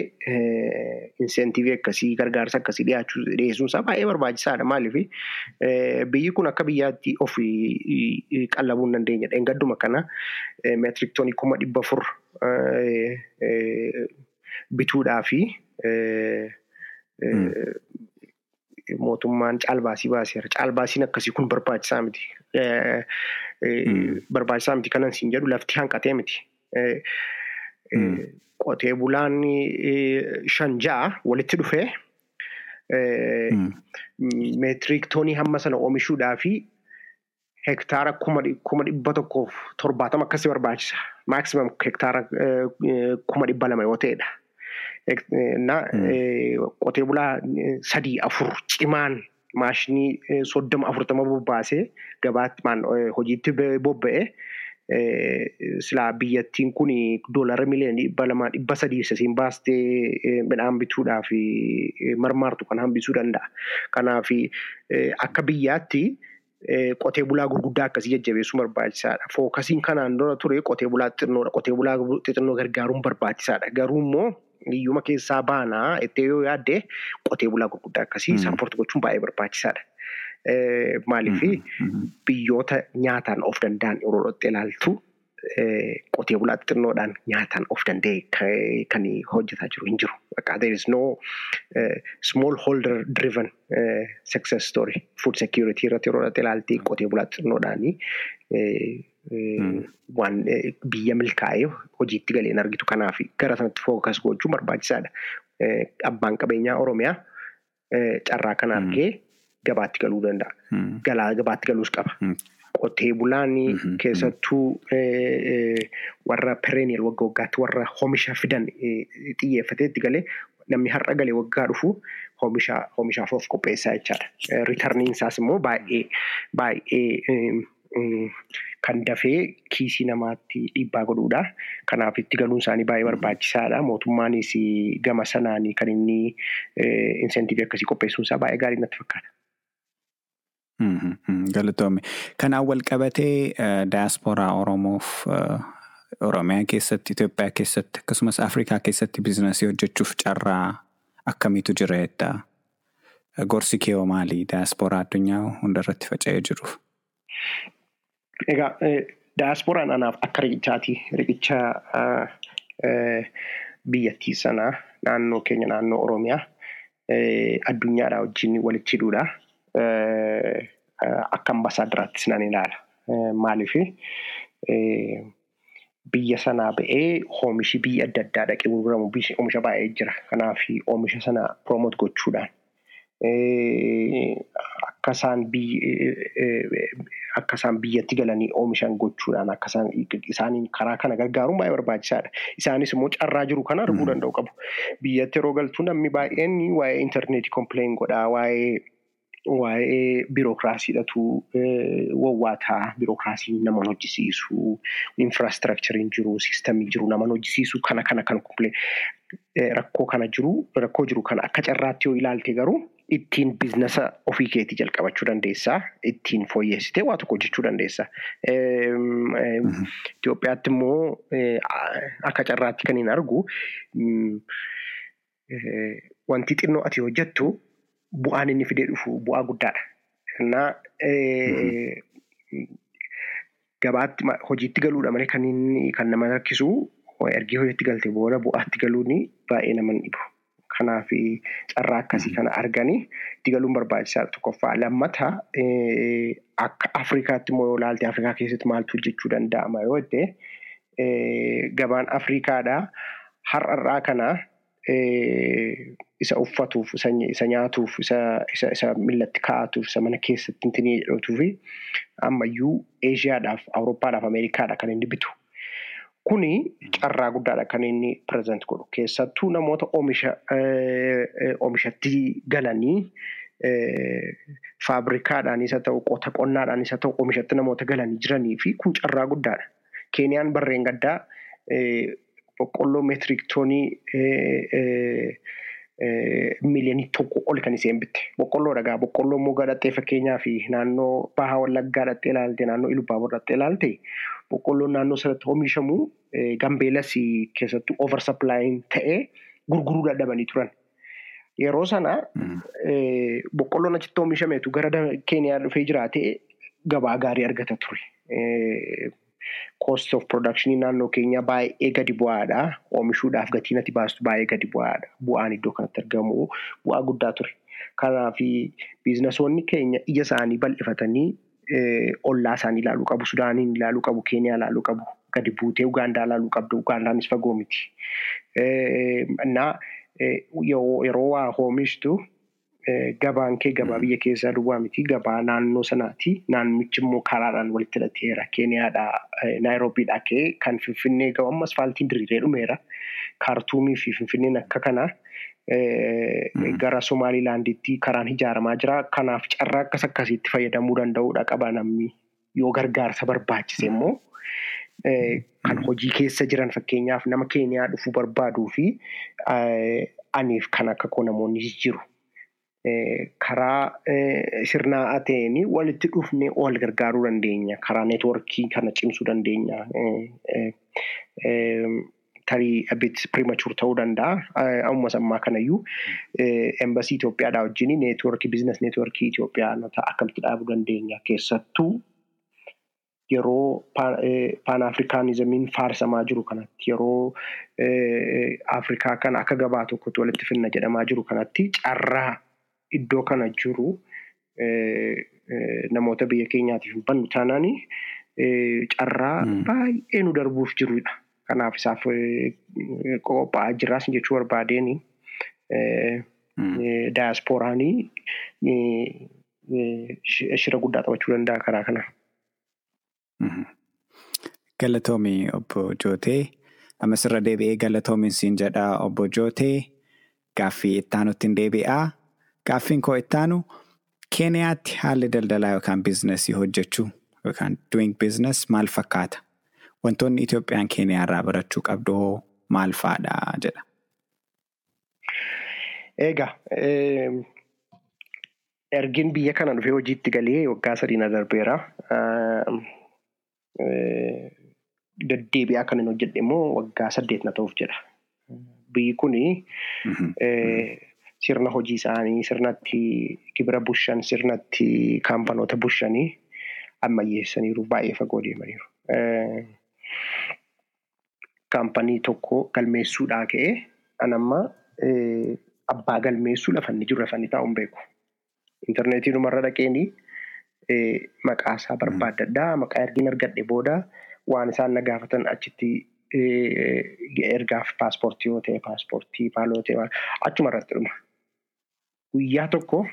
inseentiivii akkasii gargaarsa akkasii dhiyaachuu dhiyeessuun isaa baay'ee barbaachisaadha. Maaliif biyyi kun akka biyyaatti ofii qallabuu hin dandeenyedha. Engadduma kana meetirik toonii kuma dhibba afur bituudhaa fi mootummaan caalbaasii baaseera. Caalbaasiin akkasii kun barbaachisaa miti. Barbaachisaa miti kanan siin jedhu lafti hanqatee miti. Qotee bulaan shan ja'a walitti dhufee meetirik toonii hamma sana oomishuudhaa fi hektaara kuma dhibba tokkoof torbaatama akkasii barbaachisa. Maakisimam hektaara kuma dhibba lama yoo ta'edha. Qotee bulaa sadii afur cimaan maashinii soddoma afurtama bobbaasee gabaatti hojiitti bobba'ee silaa biyyattiin kun doolara miliyoona dhibba lamaa dhibba sadii sasiin baastee midhaan bituudhaaf marmaartu kan hambisuu danda'a. Kanaaf akka biyyaatti qotee bulaa gurguddaa akkasii jajjabeessuun barbaachisaadha. Fookasiin kanaan dura ture qotee bulaa xixinnoodha. Qotee bulaa xixinnoo gargaaruun barbaachisaadha. Garuu immoo hiyyuma keessaa baanaa itti yoo yaadde qotee bulaa gurguddaa akkasii sappoorti gochuun baay'ee barbaachisaadha. Maaliif biyyoota nyaataan of danda'an yeroo dhotte ilaaltu qotee bulaa xixinnoodhaan nyaataan of danda'e kan hojjetaa jiru hin jiru. There is no small holder driven success story food security irratti yeroo ilaaltee qotee bulaa xixinnoodhaanii waan biyya milkaa'ee hojiitti galee hin argitu. Kanaaf gara sanatti fookas gochuun barbaachisaadha. Abbaan qabeenyaa Oromiyaa carraa kana argee gabaatti galuu danda'a. Galaa gabaatti galuus qaba. Qotee bulaan keessattuu warra perennial waggaa waggaatti warra oomisha fidan xiyyeeffatee itti galee namni har'a galee waggaa dhufu oomishaaf of qopheessaa jechaadha. Riitarniin isaas immoo baay'ee baay'ee kan dafee kiisii namaatti dhiibbaa godhuudha. Kanaaf itti galuun isaanii baay'ee barbaachisaadha. Mootummaanis gama sanaan kan inni insentivii akkasii qopheessuun isaa baay'ee gaarii natti fakkaata.
Galatoomii. Kanaan wal qabatee daasporaa Oromoof Oromiyaa keessatti, Itoophiyaa keessatti akkasumas Afrikaa keessatti biizinasii hojjechuuf carraa akkamiitu jira jettaa? Gorsi kee hoo maali? Daasporaa addunyaa hundarratti faca'ee jiruuf.
Egaa daasporaan anaaf akka riqichaati. Riqicha biyyattii sanaa naannoo keenya naannoo Oromiyaa addunyaadhaa wajjin walitti hidhuudha. Akka ambasaadaraattis nan ilaala. Maaliif biyya sanaa ba'ee oomishi biyya adda addaa dhaqee gurguramu oomisha baay'ee jira. Kanaaf oomisha sana promoot gochuudhaan akka isaan biyyatti galanii oomishan gochuudhaan akka isaaniin karaa kana gargaaruun baay'ee barbaachisaadha. Isaanis immoo carraa jiru kana arguu danda'u qabu. Biyyatti yeroo galtu namni baay'een waa'ee intarneetii kompileen godhaa waa'ee waa'ee biirokiraasiidhatu wawwaataa biirokiraasii nama hojjisiisu infiraastrakchariin jiru siistamii jiru nama hojjisiisu kana kana kan rakkoo kana jiru rakkoo jiru kana akka carraatti yoo ilaalte garuu ittiin biizinasa ofii keetii jalqabachuu dandeessaa ittiin fooyyessitee waa tokko hojjechuu dandeessaa. Itoophiyaatti immoo akka carraatti kan hin argu wanti xinnoo ati hojjettu. Bu'aan inni fidee dhufu bu'aa guddaadha. Innaa gabaatti hojiitti galuudha malee kan inni kan nama rakkisu ergi hojiitti galte booda bu'aatti galuun baay'ee nama dhibu. Kanaaf carraa akkasii kana arganii itti galuun barbaachisaadha tokkoffaa. Lammata akka Afrikaatti immoo yoo ilaalte Afrikaa keessatti maaltu hojjechuu danda'ama yoo jette gabaan Afrikaadhaa har'arraa kana isa uffatuuf isa nyaatuuf isa millatti kaa'atuuf isa mana keessatti hintinii jedhatuuf ammayyuu Eeshiyaadhaaf Awurooppaadhaaf Ameerikaadha kan inni bitu. Kuni carraa guddaadha kan inni pireezent godhu keessattuu namoota oomisha oomishatti galanii faabrikaadhaanis haa ta'u qota qonnaadhaanis haa ta'u oomishatti namoota galanii jiranii fi kun carraa guddaadha. Keeniyaan barreen gaddaa boqqolloo meetirik toonii miiliyoonii tokko ol kan isheen bitte. Boqqolloo dhagaa boqqolloo immoo gadhattee fakkeenyaaf naannoo bahaa wallaggaa dhattee ilaalte naannoo ilubbaaboo dhattee ilaalte boqqolloon naannoo sanatti oomishamu gambeelas keessattuu over supplying ta'ee gurguruu dadhabanii turan. Yeroo sana boqqolloon achitti oomishametu gara keeniyaa dhufee jiraate gabaa gaarii argata ture. Cost of production naannoo keenya baay'ee gadi bu'aadha. Oomishuudhaaf gatiin ati baastu baay'ee gadi bu'aadha. Bu'aan iddoo kanatti argamu bu'aa guddaa ture. Kanaaf biizinasoonni keenya ija isaanii bal'ifatanii ollaa isaanii ilaaluu qabu. Sudaaniin ilaaluu qabu. Keeniyaa ilaaluu qabu. Gadi buutee Ugaandaa ilaaluu qabdu. Ugaandaanis fagoo miti. Yeroo waa oomishtu gabaan kee gabaa biyya keessaa duwwaa miti gabaa naannoo sanaati. Naannichi immoo karaadhaan walitti hidhateera. Keeniyaadhaa Naayiroobiidhaa ka'ee kan Finfinnee gahu amma asfaaltiin diriiree dhumeera. Kaartuumii fi Finfinneen akka kana gara Somaalilaanditti karaan ijaaramaa jira. Kanaaf carraa akkas akkasiitti fayyadamuu danda'uudha qaba namni yoo gargaarsa barbaachise immoo. Kan hojii keessa jiran fakkeenyaaf nama Keeniyaa dhufuu barbaaduu fi aniif kan akka koo namoonni jiru. Karaa sirnaa'aa ta'een walitti dhufnee wal gargaaruu dandeenya. Karaa neetwoorkii kana cimsuu dandeenya. Tarii abit premature ta'uu danda'a. Amma sammaa kanayyuu embasii Itoophiyaadhaa wajjin neetwoorkii biizines neetwoorkii Itoophiyaa akkamitti dhaabuu dandeenya keessattuu yeroo paanaafrikaanizamiin faarsamaa jiru kanatti yeroo Afrikaa kana akka gabaa tokkotti walitti finna jedhamaa jiru kanatti carraa iddoo kana jiru namoota biyya keenyaatiif hin bannu taanaan carraa baay'ee nu darbuuf jirudha. Kanaaf isaaf qophaa'aa jiraas jechuu barbaadeen daayaspooraanii shira guddaa taphachuu danda'a karaa kana.
Galatoomii obbo Jootee. Ammas irra deebi'ee galatoomiin siin jedhaa obbo Jootee. Gaaffii ittaanutti hin deebi'aa. Gaaffiin koo ittaanu Keeniyaatti haalli daldalaa yookaan biizinasii hojjechuu yookaan doing business maal fakkaata? Wantoonni Itoophiyaan Keeniyaa irraa barachuu qabdu hoo maal fa'aadha jedha?
Egaa ergin biyya kana dhufee hojiitti galee waggaa sadii na darbeera. Deddeebi'aa kan hin hojjedhe immoo waggaa saddeet na ta'uuf jedha. Biyyi kuni sirna hojii isaanii sirnatti gibira bushan sirnatti kaampanoota bushanii ammayyeessaniiru baay'ee fagoo deemaniiru. Kaampanii tokko galmeessuudhaa ka'ee an amma abbaa galmeessuu lafa inni jiru lafa inni taa'u hin beeku. Intarneetii dhumarra dhaqeenii maqaa isaa barbaaddadhaa maqaa ergiin argadhe booda waan isaan na gaafatan achitti ergaaf paaspoortii yoo ta'e paaspoortii maaloo ta'e achuma irratti dhuma. Guyyaa tokko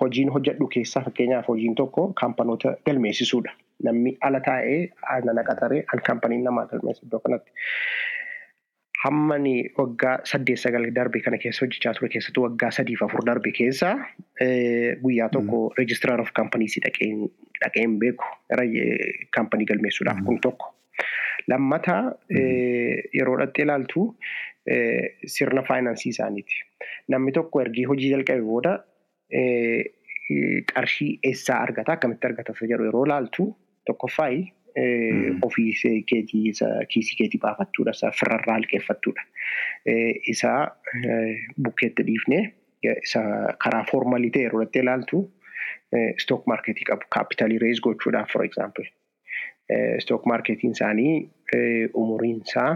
hojiin hojjedhu keessaa fakkeenyaaf hojiin tokko kaampanoota galmeessisuudha. Namni ala taa'ee nana qaxaree an kaampaniin namaa galmeessa iddoo kanatti. Hammani waggaa saddeet sagal darbe kana keessa hojjechaa ture keessattuu waggaa sadiif afur darbe keessa guyyaa tokko reejistiraar of kaampaniisii dhaqeen beeku kaampanii galmeessuudhaaf kun tokko. Lammataa yeroo dhattee ilaaltu sirna faayinaansii isaaniiti. Namni tokko ergii hojii jalqabe booda qarshii eessaa argata akkamitti argata jedhu yeroo ilaaltu tokkoffaayi ofii keetii kiisii keetii baafattuudha isa firarraa liqeeffattuudha. Isa bukkeetti dhiifnee isa karaa foormalii ta'e yeroo ilaaltu stook maarkeetii qabu kaapitaalii rees gochuudhaaf for example. Stook maarkeetiin isaanii umuriin isaa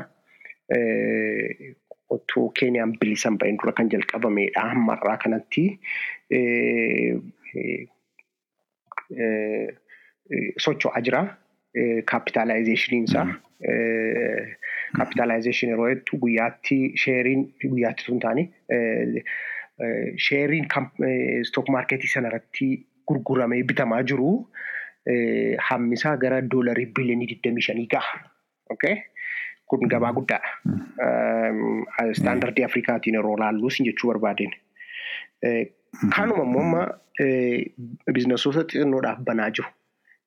otoo Keeniyaan bilisan ba'een dura kan jalqabamedha. Ammarraa kanatti socho'aa jira. Kaapitaalaayizeeshiniin isaa kaapitaalaayizeeshin yeroo jettu guyyaatti sheeriin guyyaatti tun taane sheeriin stook maarkeetii sanarratti gurguramee bitamaa jiru hammisaa gara doolarii biliyoonii digdamii shanii gaha. Kun gabaa guddaadha. Istaandardii Afrikaatiin yeroo laallus jechuu barbaadeen. Kanuma immoo amma biizinasoota xixinnoodhaaf banaa jiru.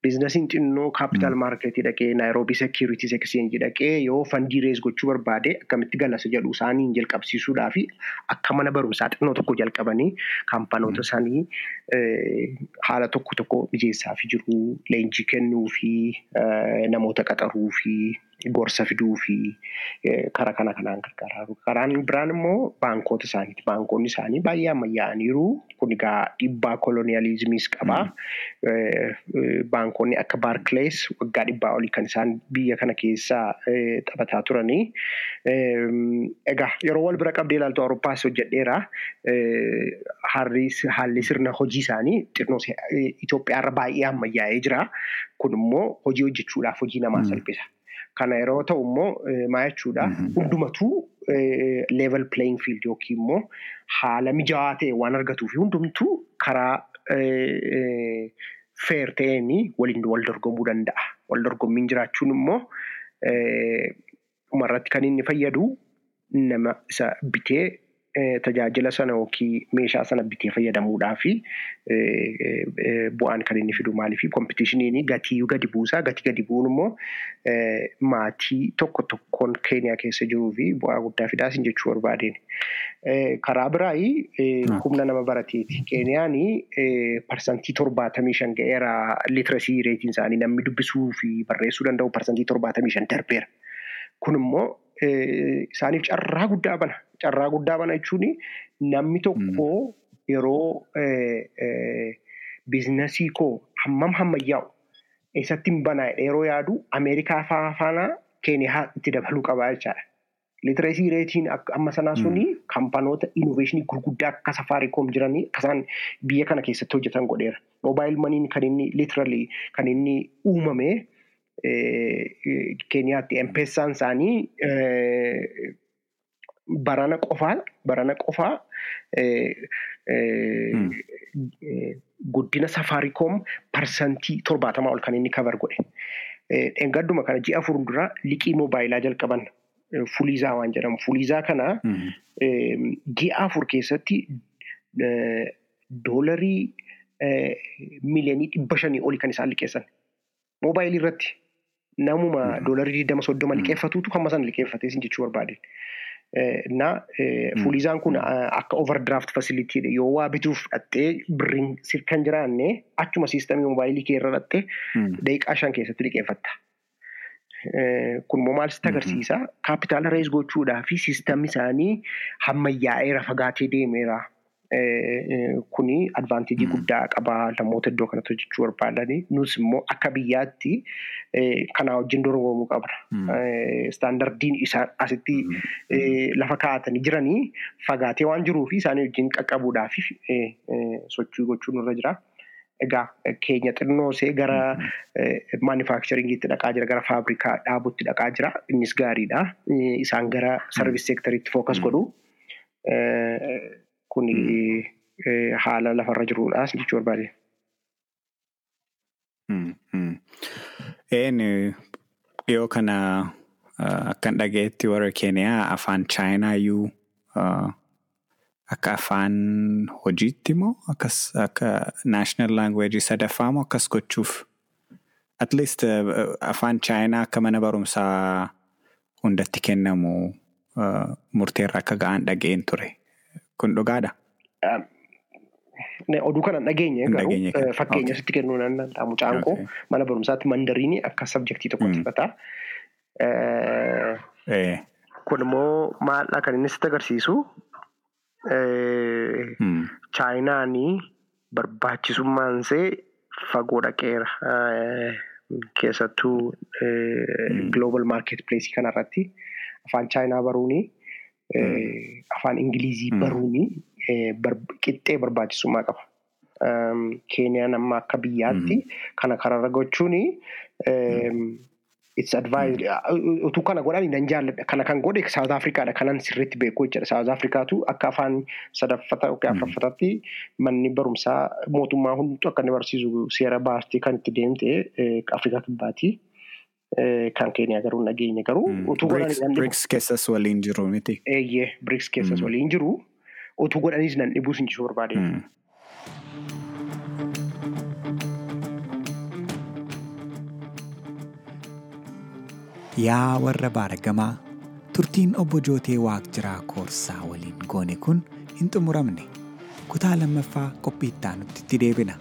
Biizinasiin xinnoo kaapitaal maarkeetii dhaqee naayiroobii seekiriitiis ekseenjii dhaqee yoo fandii rees gochuu barbaade akkamitti galasa jedhu isaaniin jalqabsiisuudhaa fi akka mana barumsaa xinnoo tokko jalqabanii kaampanoota isaanii haala tokko tokko mijeessaa fi jiru leenjii kennuu fi namoota qaxaruu fi gorsa fiduu fi karaa kana kanaan gargaaru. Karaan biraan immoo baankota isaaniiti. Baankonni isaanii baay'ee ammayyaa'aniiru. Kun egaa dhiibbaa koloniyaalizimiis qabaa. Baankonni akka Baarkilees waggaa dhibbaa olii kan isaan biyya kana keessaa taphataa turanii. Egaa yeroo wal bira qabdee ilaaltu Awurooppaas hojjedheera. Haalli sirna hojii isaanii xinnoo Itoophiyaarra baay'ee ammayyaa'ee jira. Kun immoo hojii hojjechuudhaaf hojii namaa salphisa. Kana yeroo ta'u immoo maal jechuudha hundumatuu level playing field yookiin immoo haala mijaawaa ta'e waan argatuu fi hundumtuu karaa feer ta'een waliin wal dorgomuu danda'a. Wal dorgommiin jiraachuun immoo dhumarratti kan inni fayyadu nama isa bitee tajaajila sana yookiin meeshaa sana bitee fayyadamuudhaa fi bu'aan kan inni fidu maaliif kompitiishiniin gatii gadi buusaa gatii gadi bu'uun immoo maatii tokko tokkoon keeniyaa keessa jiruu fi bu'aa guddaa fidaas jechuu barbaadeen. Karaa biraayi humna nama barateeti. Keeniyaan parsantii torbaatamii shan ga'eera litirasii reetiin isaanii namni dubbisuu fi barreessuu danda'u parsantii torbaatamii shan darbeera. Kun immoo isaaniif carraa guddaa bana. Carraa guddaa bana jechuun namni tokko yeroo biizinasii koo hammam hammayyaa'u eessatti hin banaa yeroo yaadu Ameerikaa faana Keeniyaa itti dabaluu qabaa jechaadha. Litreesii reetiin amma sanaa suni kaampanoota innoveeshinii gurguddaa akka safaariikoom jiranii akkasaan biyya kana keessatti hojjetan godheera. Moobaayil maniin kan inni litiralii kan inni uumame Keeniyaatti empeessaan isaanii barana qofaa barana qofaa guddina safaariikoom parsantii torbaatamaa ol kan inni kabar godhe. Dheengadduma kana ji'a afur dura liqii moobaayilaa jalqaban. Fuliizaa waan jedhamu. Fuliizaa kana ji'a afur keessatti doolarii miliyoonii dhibba shanii olii kan isaan liqeessan. Moobaayilii irratti namuma doolarii digdama soddoma liqeeffatuutu hamma sana liqeeffatee sin jechuu barbaade. Na fuliizaan kun akka overdraft facility yoo waa bituuf dhattee birriin kan jiraanne achuma siistamii moobaayilii kee irra dhattee daqiiqaa shan keessatti liqeeffatta. Kun immoo maal sitti agarsiisa? Kaapitaala rees gochuudhaa fi siistamni isaanii hammayyaa'eera fagaatee deemeera. Kuni advaanteejii guddaa qaba. Namoota iddoo kanatti hojjechuu barbaadani. Nus immoo akka biyyaatti kanaa wajjin dorgomuu qabna. Istaandardiin isaan asitti lafa kaa'atanii jiranii fagaatee waan jiruuf isaanii wajjin qaqqabuudhaaf sochii gochuun irra jira. Egaa keenya xinnoosee gara maanifaakscharingiitti dhaqaa jira gara faabrikaa dhaabutti dhaqaa jira. Innis gaariidha. Isaan gara sarviis seektariitti fookas godhu kun haala lafarra jiruudhaas jechuu barbaade.
Een dhiyoo kana akkan dhagayetti warra keeniyaa afaan chaayinaa iyyuu akka afaan hojiitti moo akkas akka naashinaal laangweejii sadaffaa moo akkas gochuuf? At least afaan chaayinaa akka mana barumsaa hundatti kennamu murteerra akka ga'an dhaga'een ture kun dhugaadha.
Oduu kana dhageenye garuu fakkeenya sitti kennuu nan danda'a mucaan koo mana barumsaatti mandariinii akka sabjektii tokkotti fudhata. Kun immoo maal kan inni sitti agarsiisu chaayinaanii barbaachisummaan see fagoo dhaqeera. Keessattuu global market place kanarratti afaan chaayinaa baruuni afaan ingilizii baruuni qixxee barbaachisummaa qaba. Keeniyaan amma akka biyyaatti kana kararra advised utuu kana godhan nan jaalladha kana kan godhe South Africaadha kanan sirriitti beeku jechuudha South Africaatu akka afaan sadaffata yookiin afuraffataatti manni barumsaa mootummaa hunduu akka inni barsiisu seera baastee kan itti deemte Afrikaa kibbaati. Kan keeniyaa garuu nageenya garuu utuu godhan
BRICS keessas waliin jiru miti.
Eeyyee BRICS keessas waliin jiru utuu godhanis nan dhibuus hin jiru barbaade.
Yaa warra baaragamaa turtiin obbo Jootee Waaqjiraa Koorsaa waliin goone kun hin xumuramne kutaa lammaffaa qophii itti aanutti itti deebina.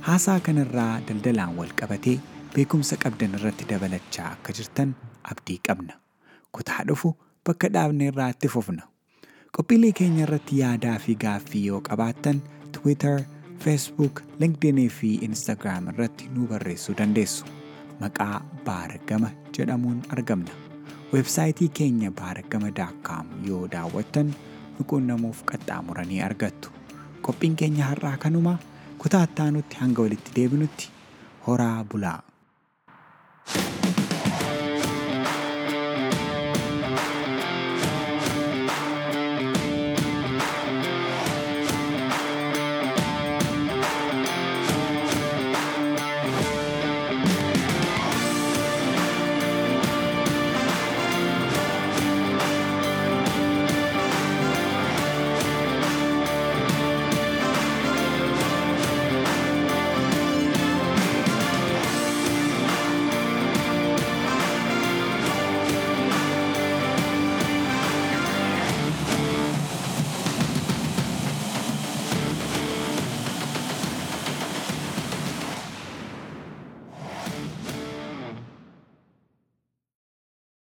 Haasaa kanarraa daldalaan wal qabatee beekumsa qabdan irratti dabalachaa akka jirtan abdii qabna. Kutaa dhufu bakka dhaabne irraa itti fufna. Qophiilee keenya irratti yaadaa fi gaaffii yoo qabaattan Twitter, Facebook, LinkedIn fi Instagram irratti nu barreessuu dandeessu. Maqaa baaragama jedhamuun argamna. Weebsaayitii keenya baaragama.com yoo daawwattan nu quunnamuuf qaxxaamuranii argattu. Qophiin keenya har'aa kanuma kutaa itti aanutti hanga walitti deebinutti horaa bulaa.